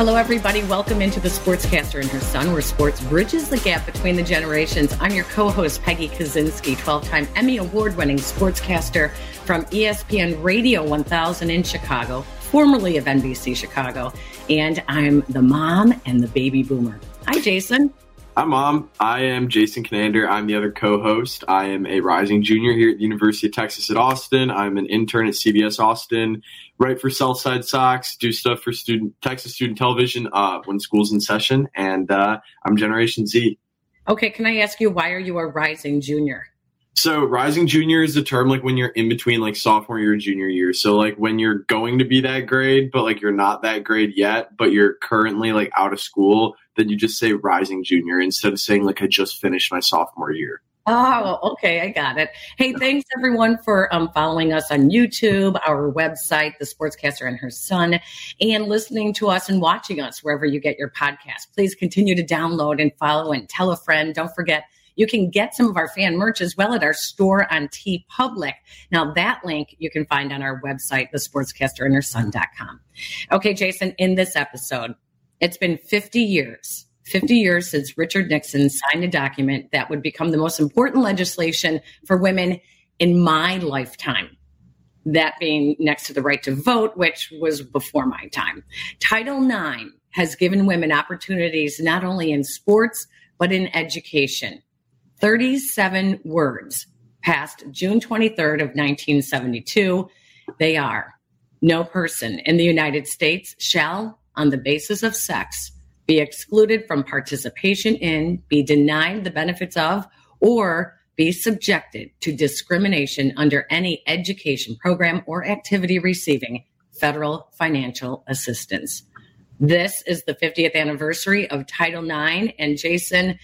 Hello, everybody. Welcome into the Sportscaster and her son, where sports bridges the gap between the generations. I'm your co host, Peggy Kusinski, 12 time Emmy Award winning sportscaster from ESPN Radio 1000 in Chicago, formerly of NBC Chicago. And I'm the mom and the baby boomer. Hi, Jason. Hi, Mom. I am Jason Conander. I'm the other co host. I am a rising junior here at the University of Texas at Austin. I'm an intern at CBS Austin, write for Southside Sox, do stuff for student Texas Student Television uh, when school's in session, and uh, I'm Generation Z. Okay, can I ask you, why are you a rising junior? So rising junior is the term like when you're in between like sophomore year and junior year. So like when you're going to be that grade, but like you're not that grade yet, but you're currently like out of school, then you just say rising junior instead of saying like I just finished my sophomore year. Oh, okay, I got it. Hey, thanks everyone for um, following us on YouTube, our website, The Sportscaster and Her Son, and listening to us and watching us wherever you get your podcast. Please continue to download and follow and tell a friend. Don't forget you can get some of our fan merch as well at our store on TeePublic. Now, that link you can find on our website, thesportscasterandherson.com. Okay, Jason, in this episode, it's been 50 years. 50 years since Richard Nixon signed a document that would become the most important legislation for women in my lifetime. That being next to the right to vote, which was before my time. Title IX has given women opportunities not only in sports, but in education. 37 words passed June 23rd of 1972. They are no person in the United States shall, on the basis of sex, be excluded from participation in, be denied the benefits of, or be subjected to discrimination under any education program or activity receiving federal financial assistance. This is the 50th anniversary of Title IX. And Jason,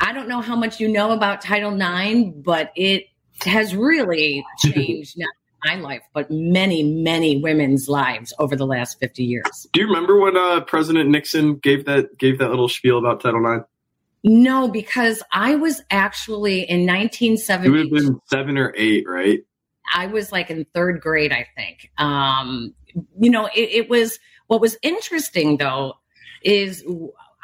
I don't know how much you know about Title IX, but it has really changed not my life, but many, many women's lives over the last 50 years. Do you remember when uh, President Nixon gave that gave that little spiel about Title IX? No, because I was actually in 1970. You would have been seven or eight, right? I was like in third grade, I think. Um, you know, it, it was what was interesting though is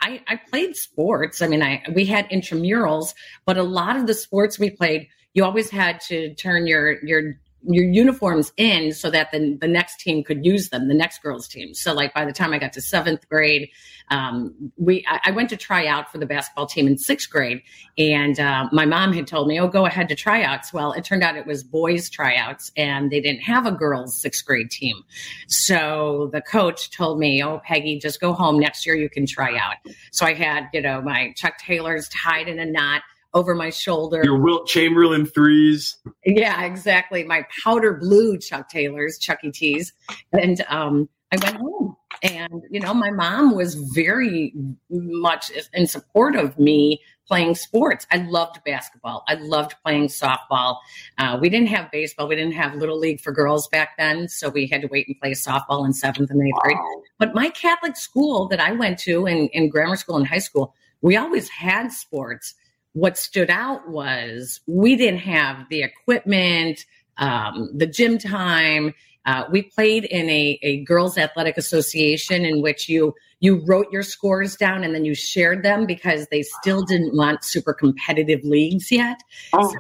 I, I played sports. I mean, I we had intramurals, but a lot of the sports we played, you always had to turn your your your uniforms in so that the, the next team could use them, the next girls team. So like by the time I got to seventh grade, um, we I, I, went to try out for the basketball team in sixth grade, and uh, my mom had told me, "Oh, go ahead to tryouts." Well, it turned out it was boys tryouts, and they didn't have a girls sixth grade team. So the coach told me, "Oh, Peggy, just go home. Next year you can try out." So I had you know my Chuck Taylors tied in a knot over my shoulder. Your Wilt Chamberlain threes. Yeah, exactly. My powder blue Chuck Taylors, Chucky T's. And um, I went home. And, you know, my mom was very much in support of me playing sports. I loved basketball. I loved playing softball. Uh, we didn't have baseball. We didn't have Little League for girls back then. So we had to wait and play softball in seventh and eighth wow. grade. But my Catholic school that I went to in, in grammar school and high school, we always had sports what stood out was we didn't have the equipment, um, the gym time. Uh, we played in a, a girls athletic association in which you you wrote your scores down and then you shared them because they still didn't want super competitive leagues yet. Oh. So,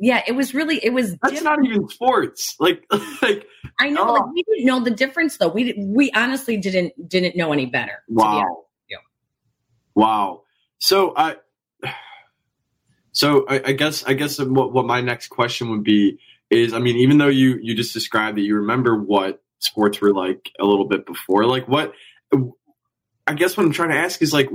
yeah, it was really it was. That's different. not even sports. Like, like I know, oh. like we didn't know the difference though. We we honestly didn't didn't know any better. Wow. Wow. So I. So I, I guess I guess what what my next question would be is I mean even though you you just described that you remember what sports were like a little bit before like what I guess what I'm trying to ask is like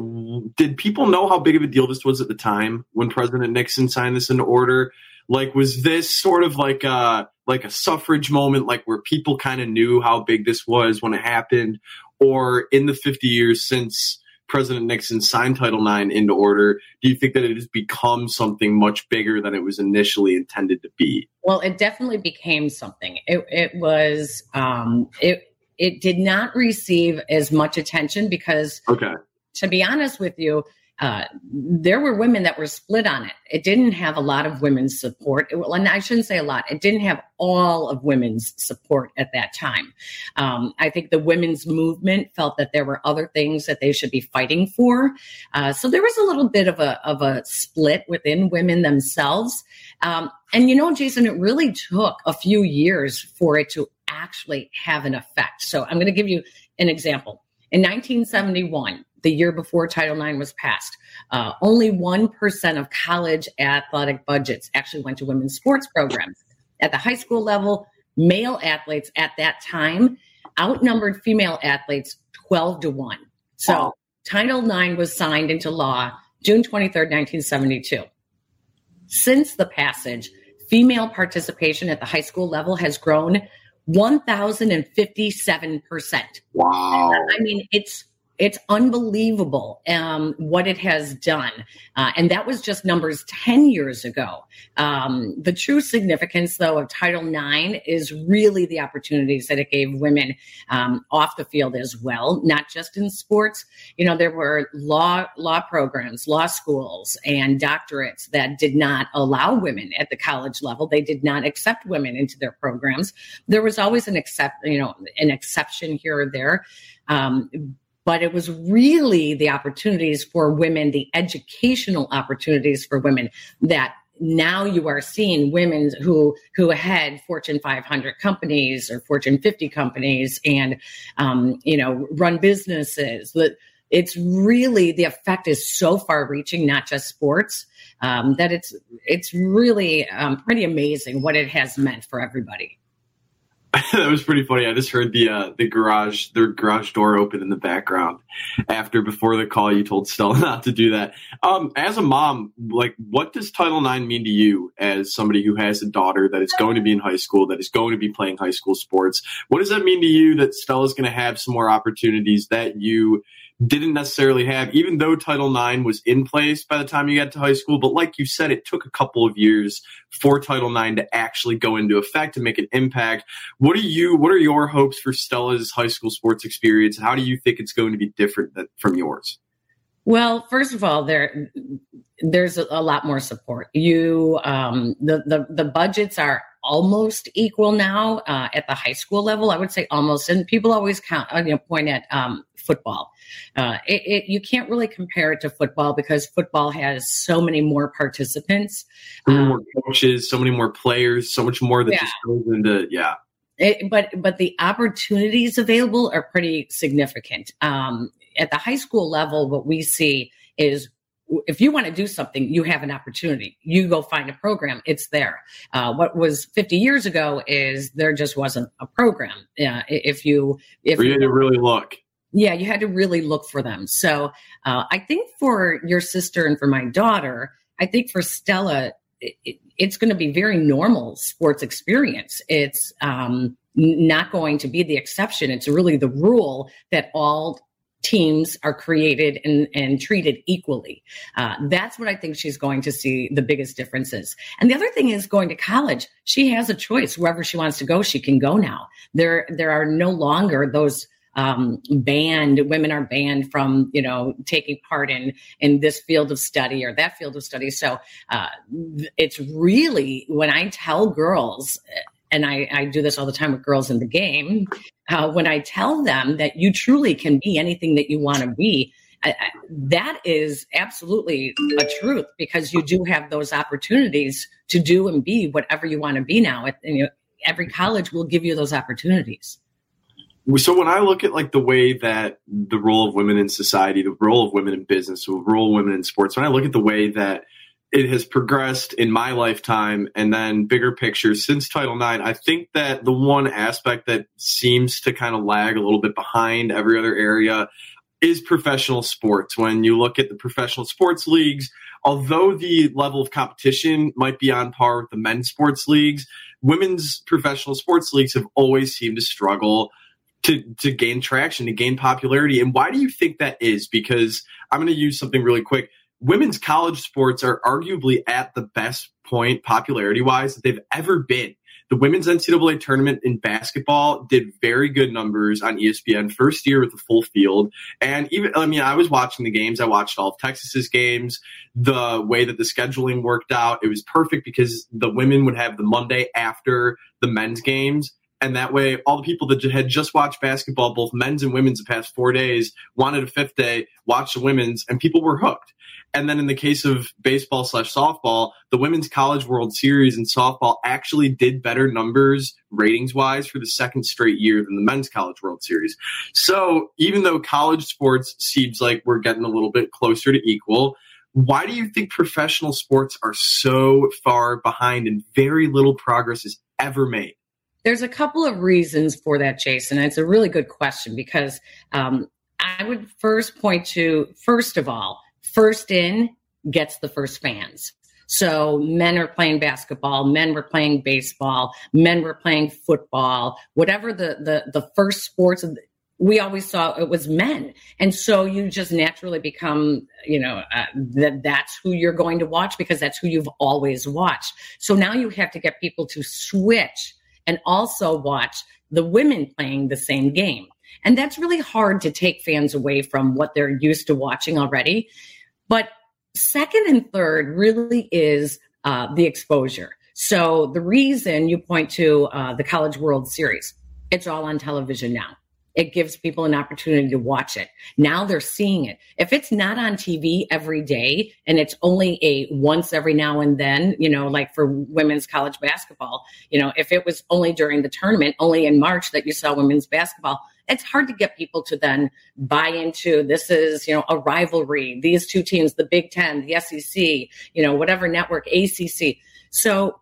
did people know how big of a deal this was at the time when President Nixon signed this into order? Like was this sort of like a like a suffrage moment like where people kind of knew how big this was when it happened? Or in the 50 years since President Nixon signed Title IX into order, do you think that it has become something much bigger than it was initially intended to be? Well, it definitely became something. It, it was um, it it did not receive as much attention because, okay, to be honest with you, uh, there were women that were split on it. It didn't have a lot of women's support. It, and I shouldn't say a lot. It didn't have all of women's support at that time. Um, I think the women's movement felt that there were other things that they should be fighting for. Uh, so there was a little bit of a of a split within women themselves. Um, and you know, Jason, it really took a few years for it to actually have an effect. So I'm going to give you an example. In 1971, the year before Title IX was passed, uh, only 1% of college athletic budgets actually went to women's sports programs. At the high school level, male athletes at that time outnumbered female athletes 12 to 1. So wow. Title IX was signed into law June 23rd, 1972. Since the passage, female participation at the high school level has grown 1,057%. Wow. I mean, it's it's unbelievable um, what it has done. Uh, and that was just numbers 10 years ago. Um, the true significance, though, of Title IX is really the opportunities that it gave women um, off the field as well, not just in sports. You know, there were law, law programs, law schools, and doctorates that did not allow women at the college level. They did not accept women into their programs. There was always an accept, you know, an exception here or there. Um, but it was really the opportunities for women, the educational opportunities for women that now you are seeing women who who had Fortune 500 companies or Fortune 50 companies and um, you know run businesses. It's really the effect is so far reaching, not just sports, um, that it's it's really um, pretty amazing what it has meant for everybody. that was pretty funny. I just heard the uh, the garage the garage door open in the background after before the call. You told Stella not to do that. Um, as a mom, like, what does Title IX mean to you as somebody who has a daughter that is going to be in high school that is going to be playing high school sports? What does that mean to you that Stella's going to have some more opportunities that you didn't necessarily have, even though Title IX was in place by the time you got to high school. But like you said, it took a couple of years for Title IX to actually go into effect and make an impact. What are you? What are your hopes for Stella's high school sports experience? How do you think it's going to be different from yours? Well, first of all, there there's a, lot more support. You um, the the the budgets are almost equal now uh, at the high school level. I would say almost, and people always count uh, you know point at um, football. Uh, it, it, you can't really compare it to football because football has so many more participants, so many um, more coaches, so many more players, so much more that yeah. just goes into yeah. It, but but the opportunities available are pretty significant. Um, at the high school level, what we see is if you want to do something, you have an opportunity. You go find a program; it's there. Uh, what was 50 years ago is there just wasn't a program. Uh, if you if you had to really look, yeah, you had to really look for them. So uh, I think for your sister and for my daughter, I think for Stella, it, it's going to be very normal sports experience. It's um, not going to be the exception. It's really the rule that all teams are created and, and treated equally. Uh, that's what I think she's going to see the biggest differences. And the other thing is going to college. She has a choice. Wherever she wants to go, she can go now. There, there are no longer those um, banned women are banned from you know taking part in in this field of study or that field of study so uh, it's really when i tell girls and I, I, do this all the time with girls in the game. Uh, when I tell them that you truly can be anything that you want to be, I, I, that is absolutely a truth because you do have those opportunities to do and be whatever you want to be now. Every college will give you those opportunities so when I look at like the way that the role of women in society, the role of women in business, the role of women in sports, when I look at the way that it has progressed in my lifetime and then bigger picture since Title IX, I think that the one aspect that seems to kind of lag a little bit behind every other area is professional sports. When you look at the professional sports leagues, although the level of competition might be on par with the men's sports leagues, women's professional sports leagues have always seemed to struggle to to gain traction, to gain popularity. And why do you think that is? Because I'm going to use something really quick. Women's college sports are arguably at the best point popularity wise that they've ever been. the women's NCAA tournament in basketball did very good numbers on ESPN first year with a full field. And even, I mean, I was watching the games. I watched all of Texas's games. The way that the scheduling worked out, it was perfect because the women would have the Monday after the men's games. And that way, all the people that had just watched basketball, both men's and women's, the past four days, wanted a fifth day, watch the women's, and people were hooked. And then in the case of baseball slash softball, the Women's College World Series and softball actually did better numbers ratings wise for the second straight year than the Men's College World Series. So even though college sports seems like we're getting a little bit closer to equal, why do you think professional sports are so far behind and very little progress is ever made? There's a couple of reasons for that, Jason. It's a really good question because um, I would first point to, first of all, first in gets the first fans. So men are playing basketball, men were playing baseball, men were playing football, whatever the the the first sports we always saw it was men. And so you just naturally become, you know, uh, that that's who you're going to watch because that's who you've always watched. So now you have to get people to switch and also watch the women playing the same game. And that's really hard to take fans away from what they're used to watching already. But second and third really is uh, the exposure. So the reason you point to uh, the College World Series, it's all on television now. It gives people an opportunity to watch it. Now they're seeing it. If it's not on TV every day and it's only a once every now and then, you know, like for women's college basketball, you know, if it was only during the tournament, only in March that you saw women's basketball, it's hard to get people to then buy into this is, you know, a rivalry. These two teams, the Big Ten, the SEC, you know, whatever network, ACC. So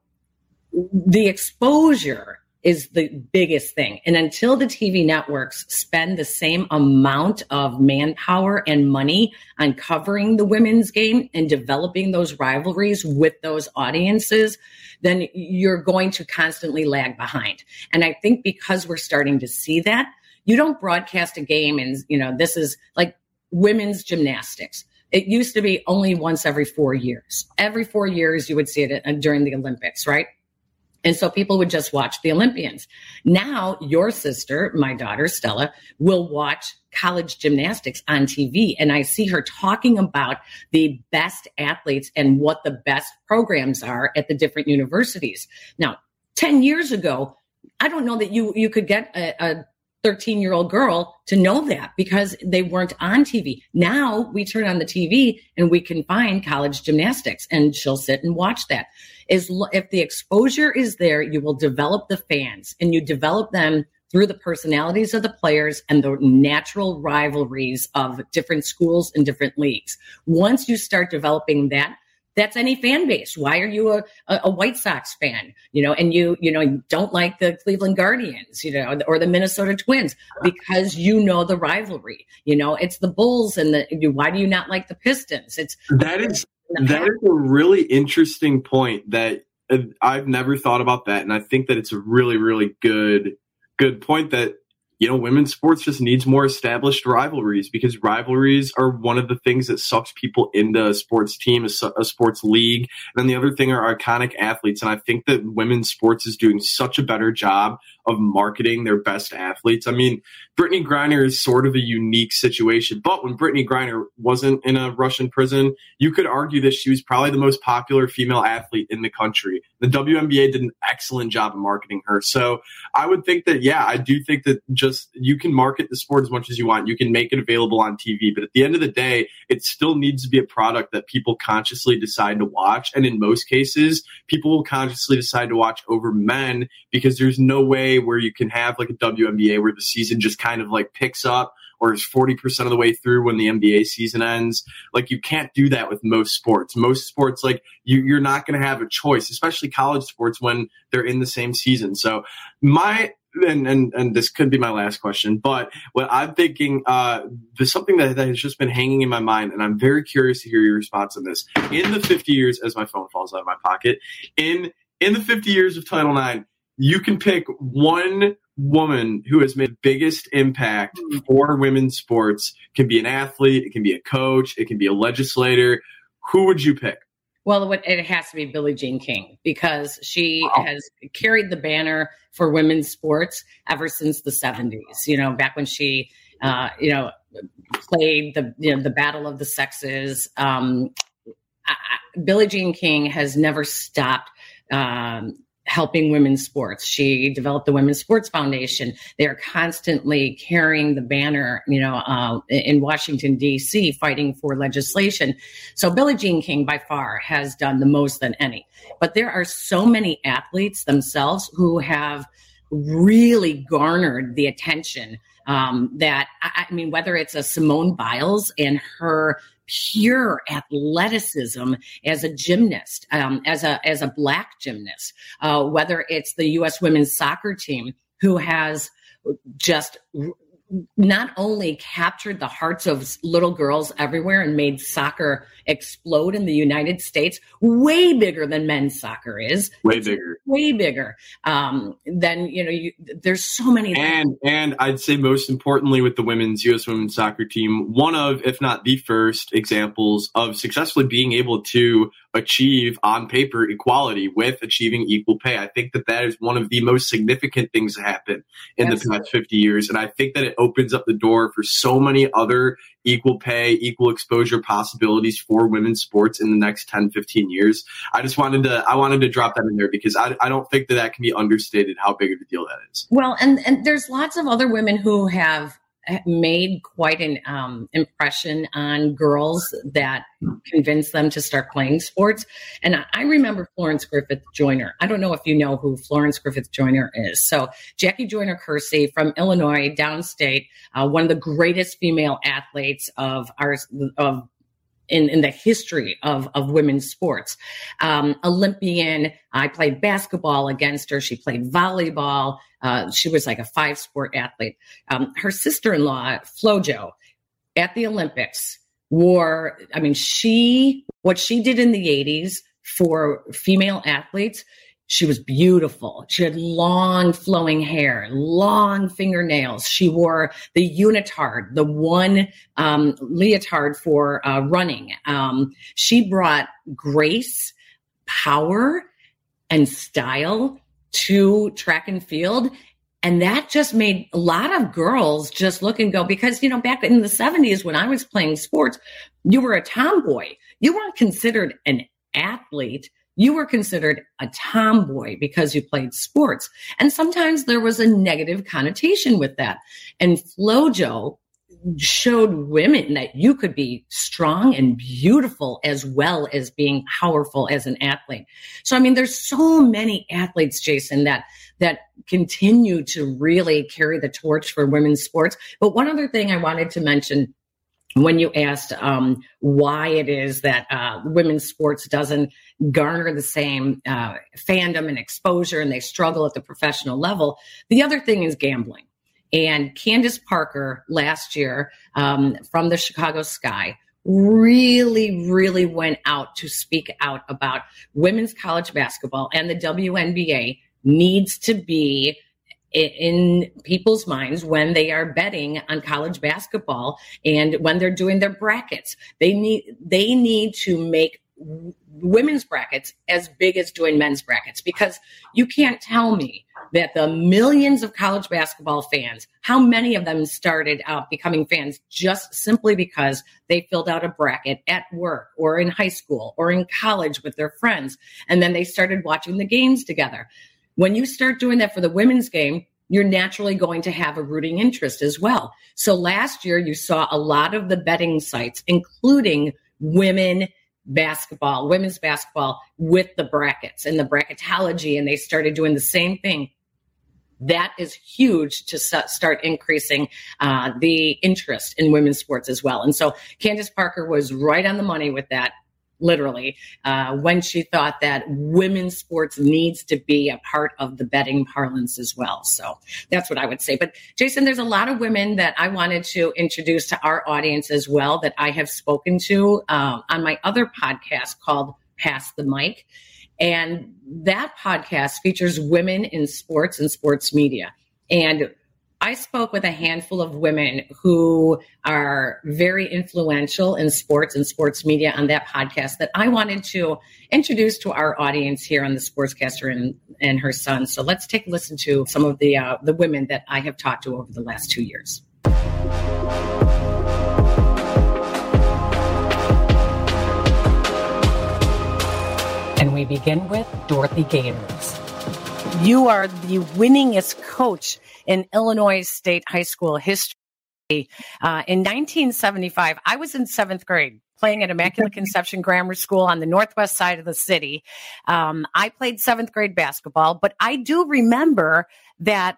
the exposure is the biggest thing. And until the TV networks spend the same amount of manpower and money on covering the women's game and developing those rivalries with those audiences, then you're going to constantly lag behind. And I think because we're starting to see that, you don't broadcast a game and, you know, this is like women's gymnastics. It used to be only once every four years. Every four years, you would see it during the Olympics, right? And so people would just watch the Olympians. Now, your sister, my daughter Stella, will watch college gymnastics on TV. And I see her talking about the best athletes and what the best programs are at the different universities. Now, 10 years ago, I don't know that you, you could get a, a 13 year old girl to know that because they weren't on TV. Now we turn on the TV and we can find college gymnastics and she'll sit and watch that. Is if the exposure is there, you will develop the fans and you develop them through the personalities of the players and the natural rivalries of different schools and different leagues. Once you start developing that, that's any fan base. Why are you a, a, White Sox fan? You know, and you, you know, you don't like the Cleveland Guardians, you know, or the Minnesota Twins because you know the rivalry. You know, it's the Bulls and the, why do you not like the Pistons? It's that is, that is a really interesting point that uh, I've never thought about that. And I think that it's a really, really good, good point that you know, women's sports just needs more established rivalries because rivalries are one of the things that sucks people into a sports team, a, a, sports league. And then the other thing are iconic athletes. And I think that women's sports is doing such a better job of marketing their best athletes. I mean, Brittney Griner is sort of a unique situation, but when Brittney Griner wasn't in a Russian prison, you could argue that she was probably the most popular female athlete in the country. The WNBA did an excellent job of marketing her. So I would think that, yeah, I do think that just you can market the sport as much as you want. You can make it available on TV, but at the end of the day, it still needs to be a product that people consciously decide to watch. And in most cases, people will consciously decide to watch over men because there's no way where you can have like a WNBA where the season just kind of like picks up or is 40% of the way through when the NBA season ends. Like you can't do that with most sports. Most sports, like you, you're not going to have a choice, especially college sports when they're in the same season. So my, and, and, and this could be my last question, but what I'm thinking, uh, there's something that, that has just been hanging in my mind, and I'm very curious to hear your response on this. In the 50 years, as my phone falls out of my pocket, in in the 50 years of Title IX, you can pick one woman who has made the biggest impact for women's sports. It can be an athlete, it can be a coach, it can be a legislator. Who would you pick? Well, it has to be Billie Jean King because she wow. has carried the banner for women's sports ever since the 70s. You know, back when she, uh, you know, played the you know the battle of the sexes. Um, I, Billie Jean King has never stopped um, helping women's sports. She developed the Women's Sports Foundation. They are constantly carrying the banner, you know, uh, in Washington D.C., fighting for legislation. So Billie Jean King, by far, has done the most than any. But there are so many athletes themselves who have really garnered the attention um, that I, I mean, whether it's a Simone Biles and her pure athleticism as a gymnast, um, as a as a black gymnast, uh, whether it's the U.S. women's soccer team who has just not only captured the hearts of little girls everywhere and made soccer explode in the United States, way bigger than men's soccer is. Way bigger. Way bigger. Um, then you know, you, there's so many. And and I'd say most importantly with the women's U.S. women's soccer team, one of, if not the first, examples of successfully being able to achieve on paper equality with achieving equal pay. I think that that is one of the most significant things that happened in Absolutely. the past 50 years. And I think that it opens up the door for so many other equal pay, equal exposure possibilities for women's sports in the next 10, 15 years. I just wanted to, I wanted to drop that in there because I, I don't think that that can be understated how big of a deal that is. Well, and, and there's lots of other women who have made quite an um, impression on girls that convinced them to start playing sports. And I remember Florence Griffith Joyner. I don't know if you know who Florence Griffith Joyner is. So Jackie Joyner Kersee from Illinois, downstate, uh, one of the greatest female athletes of our of in, in the history of, of women's sports. Um, Olympian, I played basketball against her. She played volleyball. Uh, she was like a five sport athlete. Um, her sister in law, Flojo, at the Olympics wore, I mean, she, what she did in the 80s for female athletes, she was beautiful. She had long flowing hair, long fingernails. She wore the unitard, the one um, leotard for uh, running. Um, she brought grace, power, and style to track and field. And that just made a lot of girls just look and go because, you know, back in the 70s when I was playing sports, you were a tomboy. You weren't considered an athlete. You were considered a tomboy because you played sports. And sometimes there was a negative connotation with that. And Flojo showed women that you could be strong and beautiful as well as being powerful as an athlete. So I mean there's so many athletes Jason that that continue to really carry the torch for women's sports. But one other thing I wanted to mention when you asked um, why it is that uh, women's sports doesn't garner the same uh, fandom and exposure and they struggle at the professional level, the other thing is gambling. And Candace Parker last year um, from the Chicago Sky really, really went out to speak out about women's college basketball and the WNBA needs to be in people's minds when they are betting on college basketball and when they're doing their brackets. They need they need to make women's brackets as big as doing men's brackets because you can't tell me that the millions of college basketball fans, how many of them started out becoming fans just simply because they filled out a bracket at work or in high school or in college with their friends. And then they started watching the games together. When you start doing that for the women's game, you're naturally going to have a rooting interest as well. So last year, you saw a lot of the betting sites, including women basketball, women's basketball with the brackets and the bracketology, and they started doing the same thing. That is huge to start increasing uh, the interest in women's sports as well. And so Candace Parker was right on the money with that literally, uh, when she thought that women's sports needs to be a part of the betting parlance as well. So that's what I would say. But Jason, there's a lot of women that I wanted to introduce to our audience as well that I have spoken to uh, on my other podcast called Pass the Mic. And that podcast features women in sports and sports media. And I spoke with a handful of women who are very influential in sports and sports media on that podcast that I wanted to introduce to our audience here on the Sportscaster and, and her son. So let's take a listen to some of the uh, the women that I have talked to over the last two years. And we begin with Dorothy Gaters. You are the winningest coach in Illinois State High School history. Uh, in 1975, I was in seventh grade playing at Immaculate Conception Grammar School on the northwest side of the city. Um, I played seventh grade basketball, but I do remember that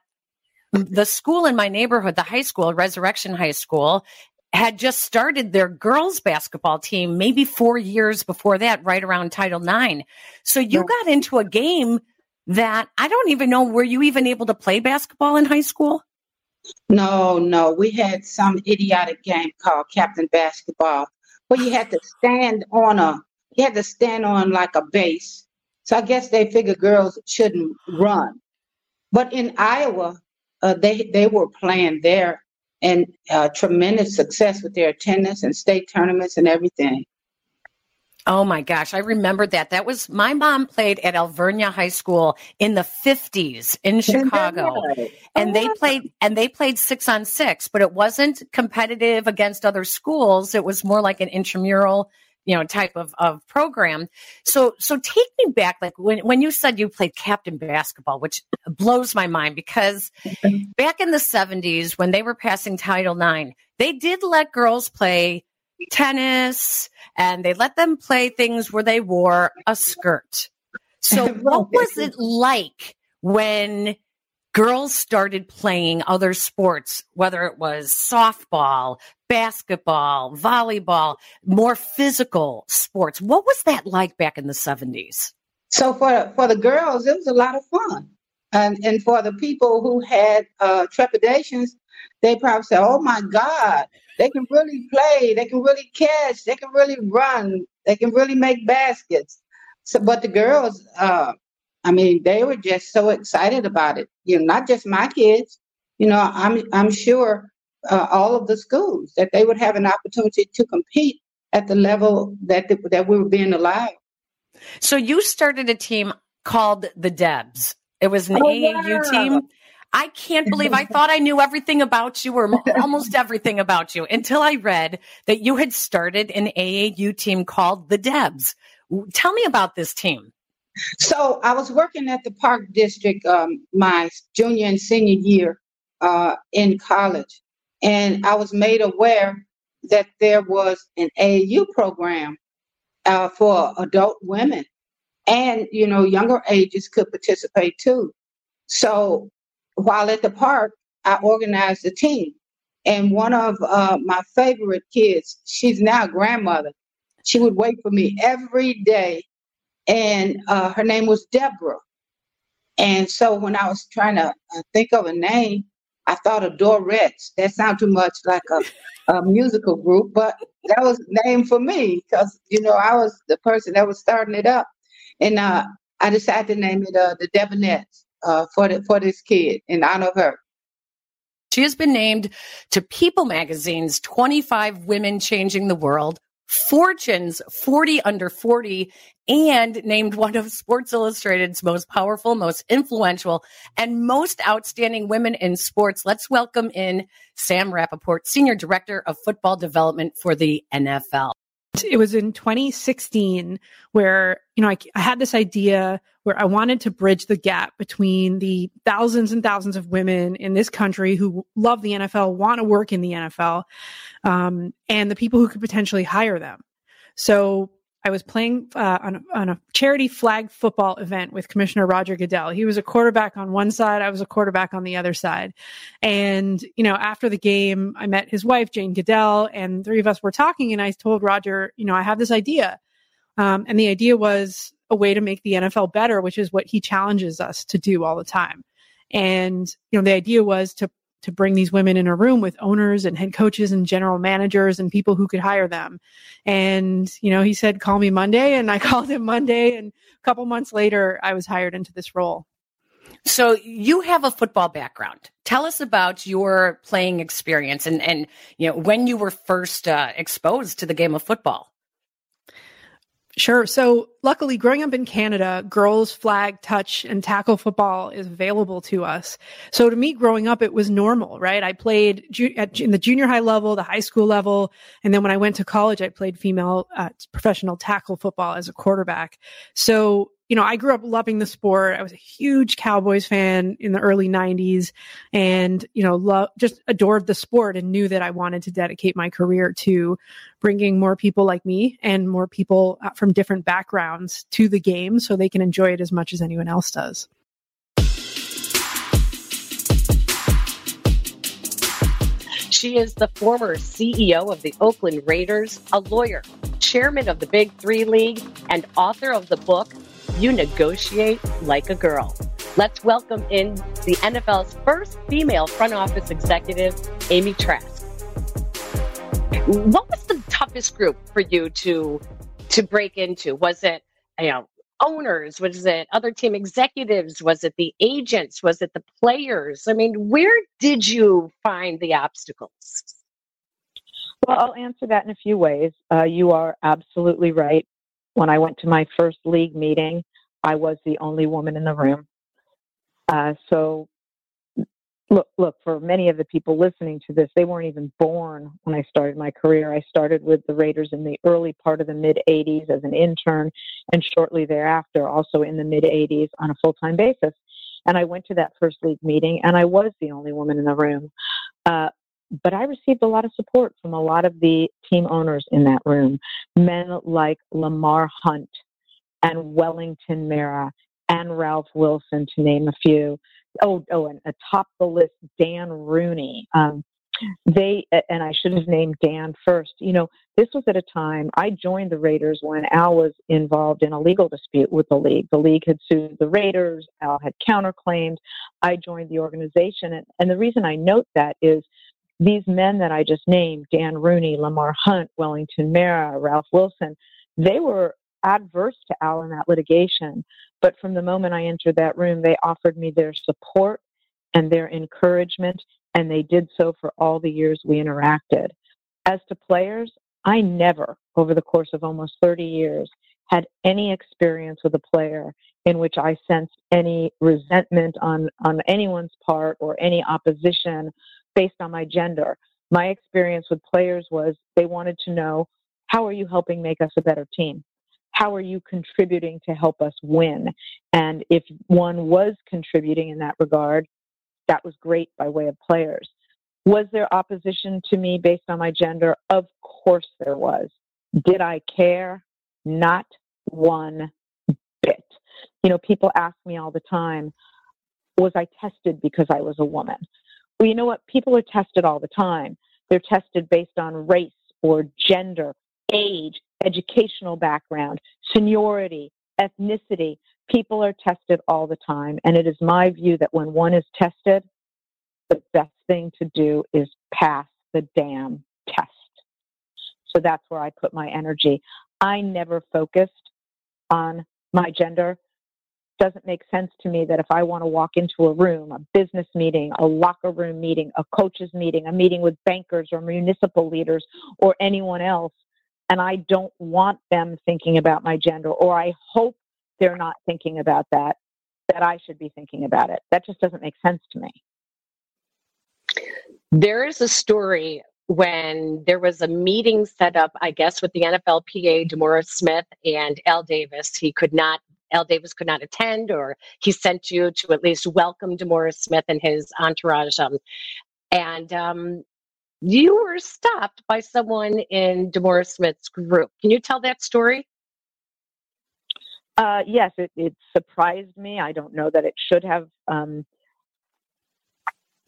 the school in my neighborhood, the high school, Resurrection High School, had just started their girls basketball team maybe four years before that, right around Title IX. So you got into a game that I don't even know, were you even able to play basketball in high school? No, no. We had some idiotic game called Captain Basketball where you had to stand on a you had to stand on like a base. So I guess they figured girls shouldn't run. But in Iowa, uh, they they were playing there and uh, tremendous success with their attendance and state tournaments and everything. Oh my gosh, I remember that. That was my mom played at Alvernia High School in the 50s in Chicago. And oh, they played and they played 6 on 6, but it wasn't competitive against other schools. It was more like an intramural, you know, type of of program. So so take me back like when when you said you played captain basketball, which blows my mind because back in the 70s when they were passing Title IX, they did let girls play tennis and they let them play things where they wore a skirt. So, what was it like when girls started playing other sports, whether it was softball, basketball, volleyball, more physical sports? What was that like back in the 70s? So, for, for the girls, it was a lot of fun. And, and for the people who had uh, trepidations, they probably said, "Oh my God, they can really play, they can really catch, they can really run, they can really make baskets." So, but the girls, uh, I mean, they were just so excited about it. You know, not just my kids. You know, I'm I'm sure uh, all of the schools that they would have an opportunity to compete at the level that the, that we were being allowed. So you started a team called the Debs. It was an oh, AAU wow. team. I can't believe I thought I knew everything about you or almost everything about you until I read that you had started an AAU team called the Debs. Tell me about this team. So I was working at the Park District um, my junior and senior year uh, in college, and I was made aware that there was an AAU program uh, for adult women, and you know younger ages could participate too. So while at the park, I organized a team. And one of uh, my favorite kids, she's now a grandmother, she would wait for me every day. And uh, her name was Deborah. And so when I was trying to uh, think of a name, I thought of Dorettes. That sounds too much like a, a musical group, but that was name for me because, you know, I was the person that was starting it up. And uh, I decided to name it uh, the Debonettes uh, for the, for this kid in honor of her. She has been named to People Magazine's 25 Women Changing the World, Fortune's 40 Under 40, and named one of Sports Illustrated's most powerful, most influential, and most outstanding women in sports. Let's welcome in Sam Rapoport, Senior Director of Football Development for the NFL. It was in 2016 where, you know, I, I, had this idea where I wanted to bridge the gap between the thousands and thousands of women in this country who love the NFL, want to work in the NFL, um, and the people who could potentially hire them. So I was playing uh, on, a, on a charity flag football event with Commissioner Roger Goodell. He was a quarterback on one side, I was a quarterback on the other side. And, you know, after the game, I met his wife, Jane Goodell, and three of us were talking. And I told Roger, you know, I have this idea. Um, and the idea was a way to make the NFL better, which is what he challenges us to do all the time. And, you know, the idea was to to bring these women in a room with owners and head coaches and general managers and people who could hire them. And, you know, he said, call me Monday. And I called him Monday. And a couple months later, I was hired into this role. So you have a football background. Tell us about your playing experience and, and you know when you were first uh, exposed to the game of football. Sure. So, luckily, growing up in Canada, girls flag, touch, and tackle football is available to us. So, to me, growing up, it was normal, right? I played ju- at, in the junior high level, the high school level, and then when I went to college, I played female uh, professional tackle football as a quarterback. So, you know, I grew up loving the sport. I was a huge Cowboys fan in the early 90s and, you know, lo- just adored the sport and knew that I wanted to dedicate my career to bringing more people like me and more people uh, from different backgrounds to the game so they can enjoy it as much as anyone else does. She is the former CEO of the Oakland Raiders, a lawyer, chairman of the Big Three League, and author of the book you negotiate like a girl. Let's welcome in the NFL's first female front office executive, Amy Trask. What was the toughest group for you to to break into? Was it you know owners? Was it other team executives? Was it the agents? Was it the players? I mean, where did you find the obstacles? Well, I'll answer that in a few ways. Uh, you are absolutely right. When I went to my first league meeting, I was the only woman in the room. Uh, so, look, look, for many of the people listening to this, they weren't even born when I started my career. I started with the Raiders in the early part of the mid 80s as an intern, and shortly thereafter, also in the mid 80s on a full time basis. And I went to that first league meeting, and I was the only woman in the room. Uh, but I received a lot of support from a lot of the team owners in that room. Men like Lamar Hunt and Wellington Mara and Ralph Wilson, to name a few. Oh, oh, and atop the list, Dan Rooney. Um, they and I should have named Dan first. You know, this was at a time I joined the Raiders when Al was involved in a legal dispute with the league. The league had sued the Raiders. Al had counterclaimed. I joined the organization, and, and the reason I note that is these men that I just named, Dan Rooney, Lamar Hunt, Wellington Mara, Ralph Wilson, they were adverse to Al in that litigation. But from the moment I entered that room, they offered me their support and their encouragement, and they did so for all the years we interacted. As to players, I never, over the course of almost 30 years, had any experience with a player in which I sensed any resentment on, on anyone's part or any opposition based on my gender. My experience with players was they wanted to know how are you helping make us a better team? How are you contributing to help us win? And if one was contributing in that regard, that was great by way of players. Was there opposition to me based on my gender? Of course there was. Did I care? Not one bit. You know, people ask me all the time, was I tested because I was a woman? Well, you know what? People are tested all the time. They're tested based on race or gender, age, educational background, seniority, ethnicity. People are tested all the time. And it is my view that when one is tested, the best thing to do is pass the damn test. So that's where I put my energy. I never focused on my gender doesn't make sense to me that if I want to walk into a room, a business meeting, a locker room meeting, a coaches meeting, a meeting with bankers or municipal leaders or anyone else, and I don't want them thinking about my gender, or I hope they're not thinking about that, that I should be thinking about it. That just doesn't make sense to me. There is a story when there was a meeting set up, I guess, with the NFLPA, DeMaurice Smith and Al Davis. He could not Al Davis could not attend, or he sent you to at least welcome DeMaurice Smith and his entourage. Um, and um, you were stopped by someone in DeMaurice Smith's group. Can you tell that story? Uh, yes, it, it, surprised me. I don't know that it should have um,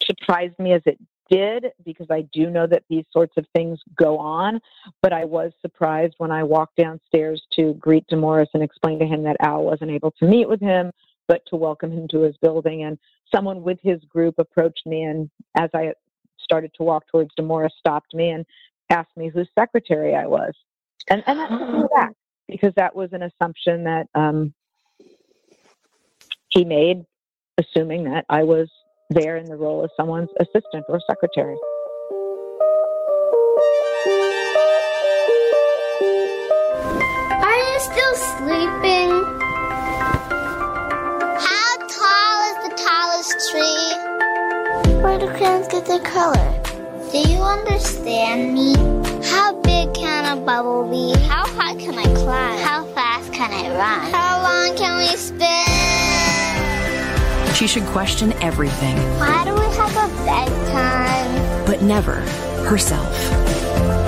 surprised me as it did because I do know that these sorts of things go on. But I was surprised when I walked downstairs to greet DeMaurice and explain to him that Al wasn't able to meet with him, but to welcome him to his building. And someone with his group approached me, and as I started to walk towards DeMaurice, stopped me and asked me whose secretary I was. And, and that took me back because that was an assumption that um, he made assuming that I was there in the role of someone's assistant or secretary. Are you still sleeping? How tall is the tallest tree? Where do crayons get their color? Do you understand me? How big can a bubble be? How high can I climb? How fast can I run? How long can we spin? She should question everything, Why do we have a bedtime? but never herself.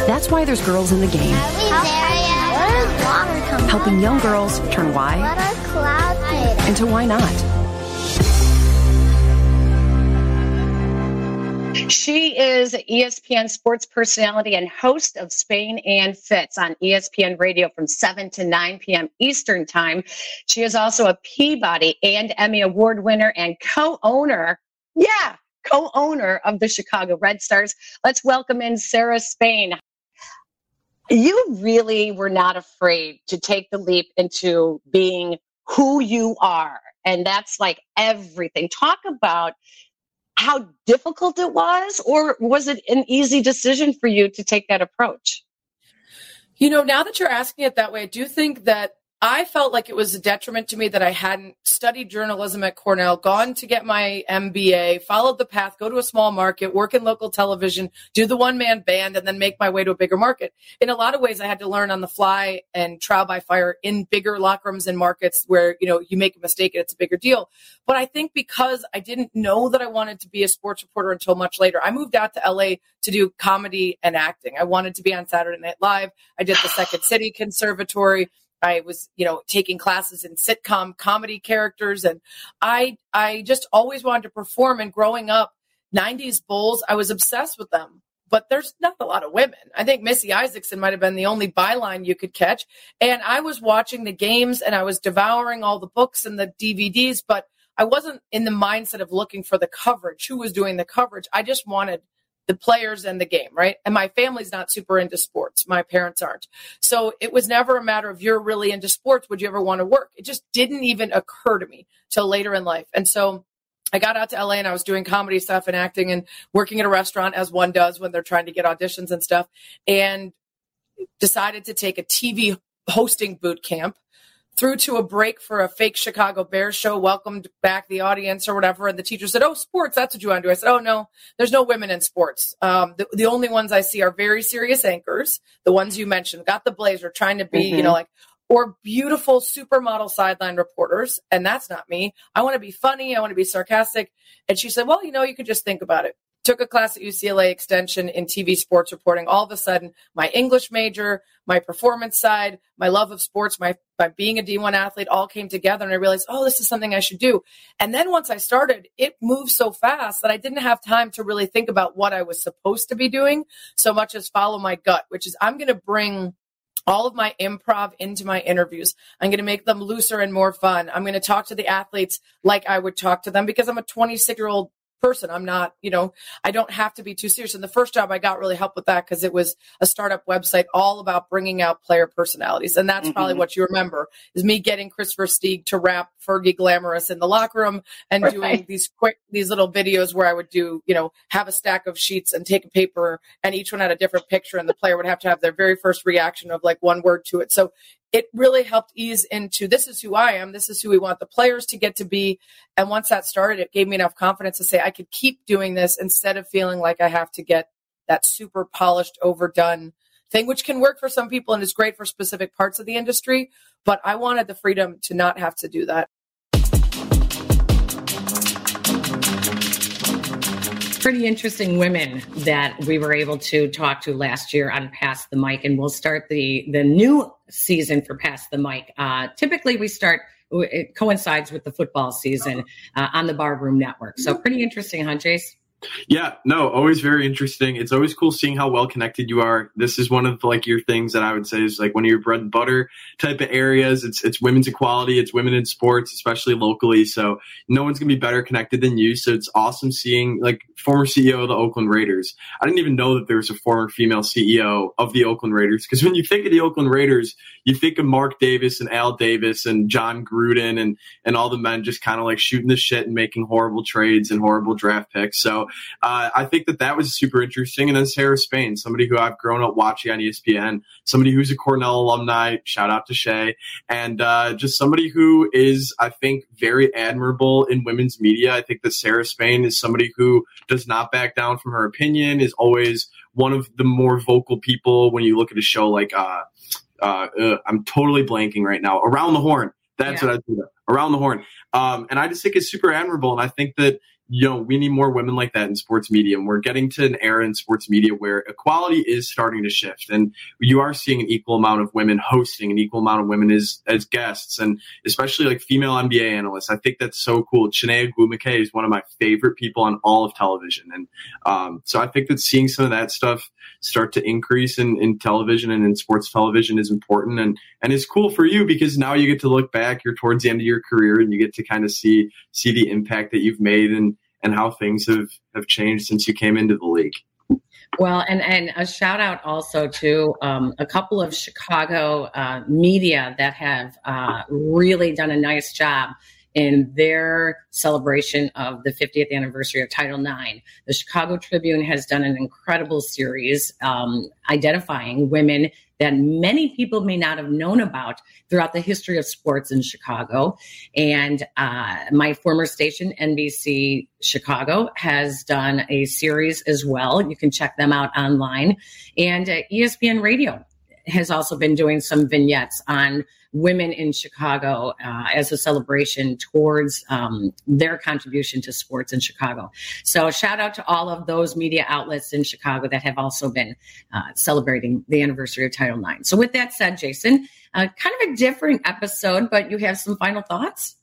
That's why there's girls in the game, Are we there yet? Where water come helping young girls turn why What are clouds made into why not. She is ESPN sports personality and host of Spain and Fitz on ESPN radio from 7 to 9 p.m. Eastern Time. She is also a Peabody and Emmy Award winner and co owner, yeah, co owner of the Chicago Red Stars. Let's welcome in Sarah Spain. You really were not afraid to take the leap into being who you are. And that's like everything. Talk about how difficult it was, or was it an easy decision for you to take that approach? You know, now that you're asking it that way, I do think that I felt like it was a detriment to me that I hadn't studied journalism at Cornell, gone to get my MBA, followed the path, go to a small market, work in local television, do the one man band, and then make my way to a bigger market. In a lot of ways, I had to learn on the fly and trial by fire in bigger locker rooms and markets where, you know, you make a mistake and it's a bigger deal. But I think because I didn't know that I wanted to be a sports reporter until much later, I moved out to LA to do comedy and acting. I wanted to be on Saturday Night Live. I did the Second City Conservatory. I was, you know, taking classes in sitcom comedy characters and I I just always wanted to perform and growing up 90s Bulls, I was obsessed with them. But there's not a lot of women. I think Missy Isaacson might have been the only byline you could catch. And I was watching the games and I was devouring all the books and the DVDs, but I wasn't in the mindset of looking for the coverage, who was doing the coverage. I just wanted the players and the game, right? And my family's not super into sports. My parents aren't. So it was never a matter of you're really into sports. Would you ever want to work? It just didn't even occur to me till later in life. And so I got out to LA and I was doing comedy stuff and acting and working at a restaurant as one does when they're trying to get auditions and stuff. And decided to take a TV hosting boot camp through to a break for a fake Chicago Bears show, welcomed back the audience or whatever. And the teacher said, Oh, sports, that's what you want to do. I said, Oh, no, there's no women in sports. Um, the, the only ones I see are very serious anchors, the ones you mentioned, got the blazer, trying to be, you know, like, or beautiful supermodel sideline reporters. And that's not me. I want to be funny. I want to be sarcastic. And she said, Well, you know, you could just think about it took a class at UCLA extension in TV sports reporting. All of a sudden, my English major, my performance side, my love of sports, my, my being a D1 athlete all came together. And I realized, oh, this is something I should do. And then once I started, it moved so fast that I didn't have time to really think about what I was supposed to be doing so much as follow my gut, which is I'm going to bring all of my improv into my interviews. I'm going to make them looser and more fun. I'm going to talk to the athletes like I would talk to them because I'm a 26 year old person. I'm not, you know, I don't have to be too serious. And the first job I got really helped with that because it was a startup website all about bringing out player personalities. And that's mm-hmm. probably what you remember is me getting Kris Versteeg to rap Fergie Glamorous in the locker room and right. doing these quick, these little videos where I would do, you know, have a stack of sheets and take a paper and each one had a different picture and the player would have to have their very first reaction of like one word to it. So it really helped ease into this is who I am. This is who we want the players to get to be. And once that started, it gave me enough confidence to say I could keep doing this instead of feeling like I have to get that super polished, overdone thing, which can work for some people and is great for specific parts of the industry. But I wanted the freedom to not have to do that. Pretty interesting women that we were able to talk to last year on Pass the Mic, and we'll start the the new season for Pass the Mic. Uh, typically, we start it coincides with the football season uh, on the Barroom Network. So pretty interesting, huh, Jace? Yeah, no, always very interesting. It's always cool seeing how well connected you are. This is one of like your things that I would say is like one of your bread and butter type of areas. It's it's women's equality, it's women in sports, especially locally. So no one's gonna be better connected than you. So it's awesome seeing like former CEO of the Oakland Raiders. I didn't even know that there was a former female CEO of the Oakland Raiders because when you think of the Oakland Raiders, you think of Mark Davis and Al Davis and Jon Gruden and and all the men just kind of like shooting the shit and making horrible trades and horrible draft picks. So uh, I think that that was super interesting. And then Sarah Spain, somebody who I've grown up watching on ESPN, somebody who's a Cornell alumni. Shout out to Shay, and uh, just somebody who is, I think, very admirable in women's media. I think that Sarah Spain is somebody who does not back down from her opinion. Is always one of the more vocal people when you look at a show like. Uh, uh, uh, I'm totally blanking right now. Around the Horn. That's yeah. what I do. Around the Horn. Um, and I just think it's super admirable. And I think that you know, we need more women like that in sports media. And we're getting to an era in sports media where equality is starting to shift. And you are seeing an equal amount of women hosting, an equal amount of women as, as guests, and especially like female NBA analysts. I think that's so cool. Chiney Ogwumike is one of my favorite people on all of television. And um, so I think that seeing some of that stuff start to increase in, in television and in sports television is important and, and it's cool for you because now you get to look back, you're towards the end of your career and you get to kind of see see the impact that you've made and and how things have have changed since you came into the league. Well, and and a shout out also to um, a couple of Chicago uh, media that have uh, really done a nice job in their celebration of the 50th anniversary of Title IX. The Chicago Tribune has done an incredible series um, identifying women that many people may not have known about throughout the history of sports in Chicago. And uh, my former station, NBC Chicago, has done a series as well. You can check them out online. And uh, ESPN Radio has also been doing some vignettes on women in Chicago uh, as a celebration towards um, their contribution to sports in Chicago. So, shout out to all of those media outlets in Chicago that have also been uh, celebrating the anniversary of Title IX. So, with that said, Jason, uh, kind of a different episode, but you have some final thoughts?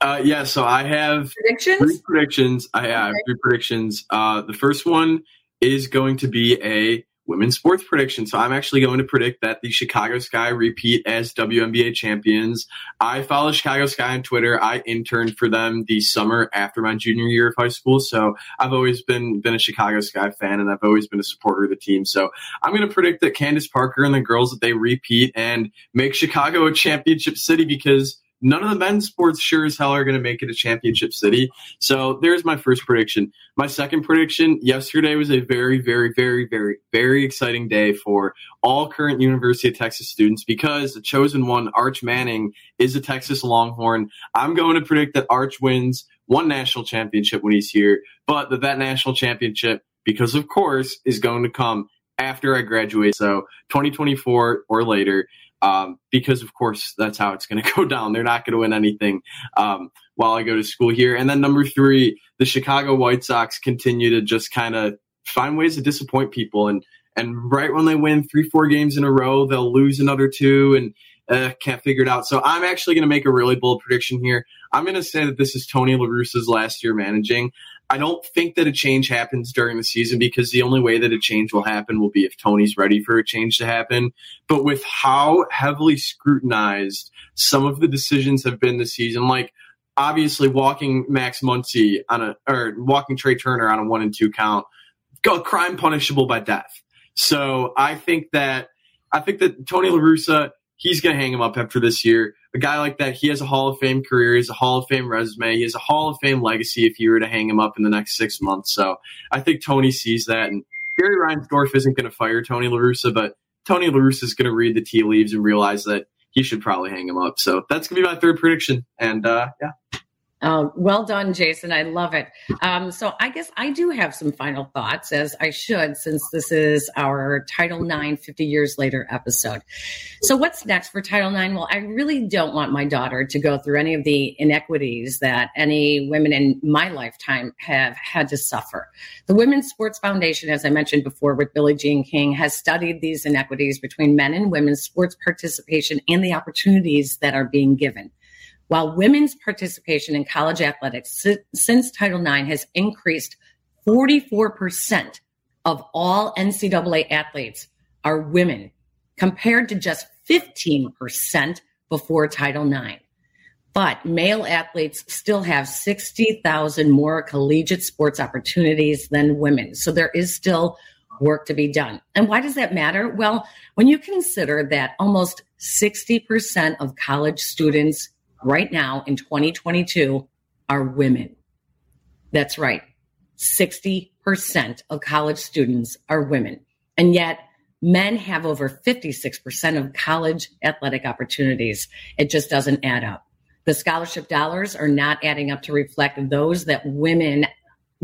Uh, yeah, so I have predictions. Three predictions. I have okay. three predictions. Uh, the first one is going to be a women's sports prediction. So I'm actually going to predict that the Chicago Sky repeat as WNBA champions. I follow Chicago Sky on Twitter. I interned for them the summer after my junior year of high school. So I've always been been a Chicago Sky fan and I've always been a supporter of the team. So I'm going to predict that Candace Parker and the girls that they repeat and make Chicago a championship city because none of the men's sports sure as hell are going to make it a championship city. So there's my first prediction. My second prediction yesterday was a very, very, very, very, very exciting day for all current University of Texas students because the chosen one, Arch Manning, is a Texas Longhorn. I'm going to predict that Arch wins one national championship when he's here, but that that national championship, because of course, is going to come after I graduate. So 2024 or later um, because of course that's how it's going to go down. They're not going to win anything um, while I go to school here. And then number three, the Chicago White Sox continue to just kind of find ways to disappoint people. And and right when they win three, four games in a row, they'll lose another two and uh, can't figure it out. So I'm actually going to make a really bold prediction here. I'm going to say that this is Tony La Russa's last year managing. I don't think that a change happens during the season because the only way that a change will happen will be if Tony's ready for a change to happen. But with how heavily scrutinized some of the decisions have been this season, like obviously walking Max Muncy on a or walking Trea Turner on a one and two count, a crime punishable by death. So I think that I think that Tony La Russa, he's going to hang him up after this year a guy like that, he has a Hall of Fame career. He has a Hall of Fame resume. He has a Hall of Fame legacy if you were to hang him up in the next six months. So I think Tony sees that. And Jerry Reinsdorf isn't going to fire Tony La Russa, but Tony La Russa is going to read the tea leaves and realize that he should probably hang him up. So that's going to be my third prediction. And uh, yeah. Oh, well done, Jason. I love it. Um, so I guess I do have some final thoughts, as I should, since this is our Title IX 50 years later episode. So what's next for Title IX? Well, I really don't want my daughter to go through any of the inequities that any women in my lifetime have had to suffer. The Women's Sports Foundation, as I mentioned before with Billie Jean King, has studied these inequities between men and women's sports participation and the opportunities that are being given. While women's participation in college athletics since Title IX has increased 44% of all NCAA athletes are women, compared to just 15% before Title IX. But male athletes still have 60,000 more collegiate sports opportunities than women. So there is still work to be done. And why does that matter? Well, when you consider that almost 60% of college students right now in 2022 are women. That's right. 60% of college students are women. And yet, men have over 56% of college athletic opportunities. It just doesn't add up. The scholarship dollars are not adding up to reflect those that women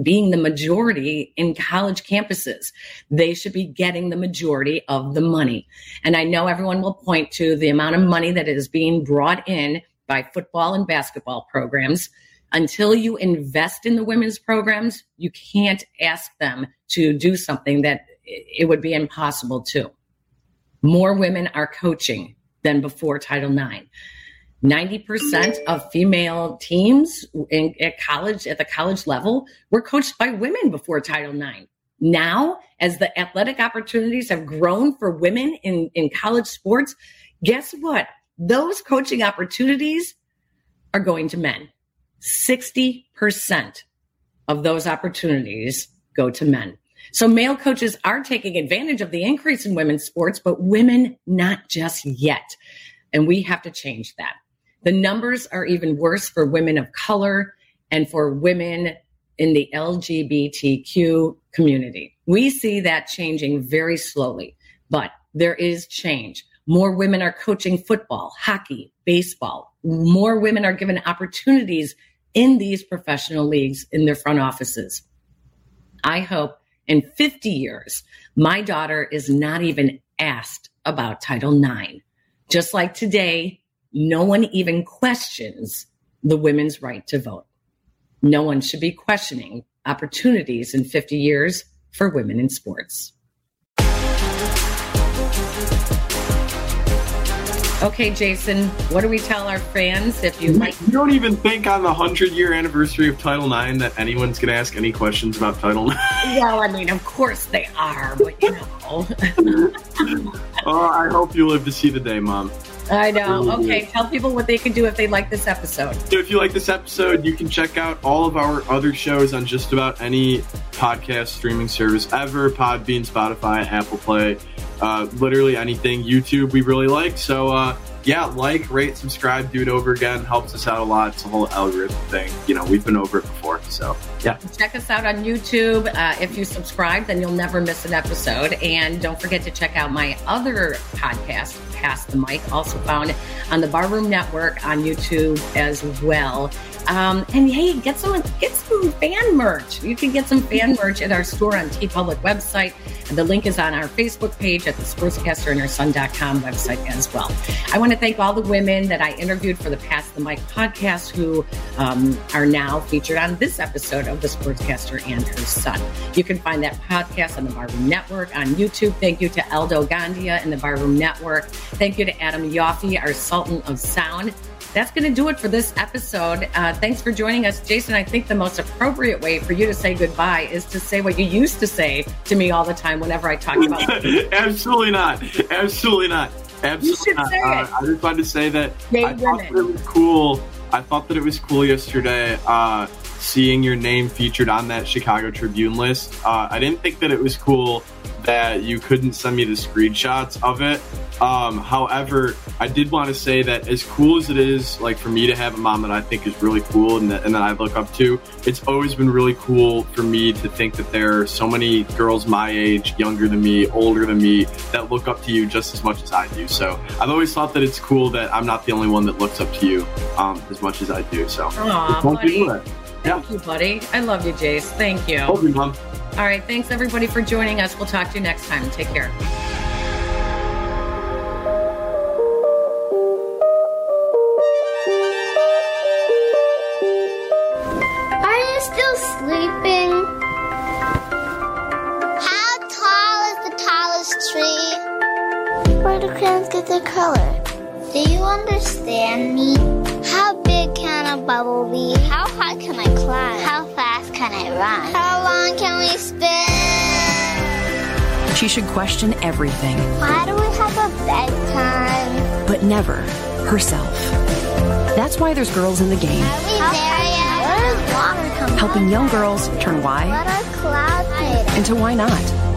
being the majority in college campuses. They should be getting the majority of the money. And I know everyone will point to the amount of money that is being brought in by football and basketball programs. Until you invest in the women's programs, you can't ask them to do something that it would be impossible to. More women are coaching than before Title IX. 90% of female teams in, at college, at the college level, were coached by women before Title IX. Now, as the athletic opportunities have grown for women in, in college sports, guess what? Those coaching opportunities are going to men. 60% of those opportunities go to men. So male coaches are taking advantage of the increase in women's sports, but women not just yet. And we have to change that. The numbers are even worse for women of color and for women in the LGBTQ community. We see that changing very slowly, but there is change. More women are coaching football, hockey, baseball. More women are given opportunities in these professional leagues in their front offices. I hope in 50 years, my daughter is not even asked about Title IX. Just like today, no one even questions the women's right to vote. No one should be questioning opportunities in 50 years for women in sports. Okay, Jason, what do we tell our fans if you like? You don't even think on the 100 year anniversary of Title IX that anyone's going to ask any questions about Title IX? Well, I mean, of course they are, but you know. oh, I hope you live to see the day, Mom. I know. Okay, tell people what they can do if they like this episode. So if you like this episode, you can check out all of our other shows on just about any podcast streaming service ever Podbean, Spotify, Apple Play, uh, literally anything. YouTube, we really like. So, uh, yeah, like, rate, subscribe, do it over again. Helps us out a lot. It's a whole algorithm thing. You know, we've been over it before. So, yeah. Check us out on YouTube. Uh, if you subscribe, then you'll never miss an episode. And don't forget to check out my other podcast, Pass the Mic, also found on the Barroom Network on YouTube as well. Um, and hey, get some get some fan merch. You can get some fan merch at our store on TeePublic website. And the link is on our Facebook page at the sportscaster and her son.com website as well. I want to thank all the women that I interviewed for the Pass the Mic podcast who um, are now featured on this episode of the Sportscaster and her son. You can find that podcast on the Barroom Network on YouTube. Thank you to Eldo Gandia and the Barroom Network. Thank you to Adam Yoffe, our Sultan of Sound that's going to do it for this episode. Uh, thanks for joining us, Jason. I think the most appropriate way for you to say goodbye is to say what you used to say to me all the time whenever I talk about. Absolutely not. Absolutely not. Absolutely not. Uh, I just wanted to say that Yay, I thought it was cool. I thought that it was cool yesterday. Uh, seeing your name featured on that Chicago Tribune list. Uh, I didn't think that it was cool that you couldn't send me the screenshots of it. Um, however, I did want to say that as cool as it is, like for me to have a mom that I think is really cool and that, and that I look up to, it's always been really cool for me to think that there are so many girls my age, younger than me, older than me, that look up to you just as much as I do. So I've always thought that it's cool that I'm not the only one that looks up to you um, as much as I do. So Aww. Thank yeah. you, buddy. I love you, Jace. Thank you. Love you, mom. All right. Thanks, everybody, for joining us. We'll talk to you next time. Take care. Are you still sleeping? How tall is the tallest tree? Where do crayons get their color? Do you understand me? How big can a bubble be? How run? How long can we spin? She should question everything, Why do we have a bedtime? but never herself. That's why there's girls in the game, Are we there yet? Where is water coming helping young girls turn why What are clouds made into why not.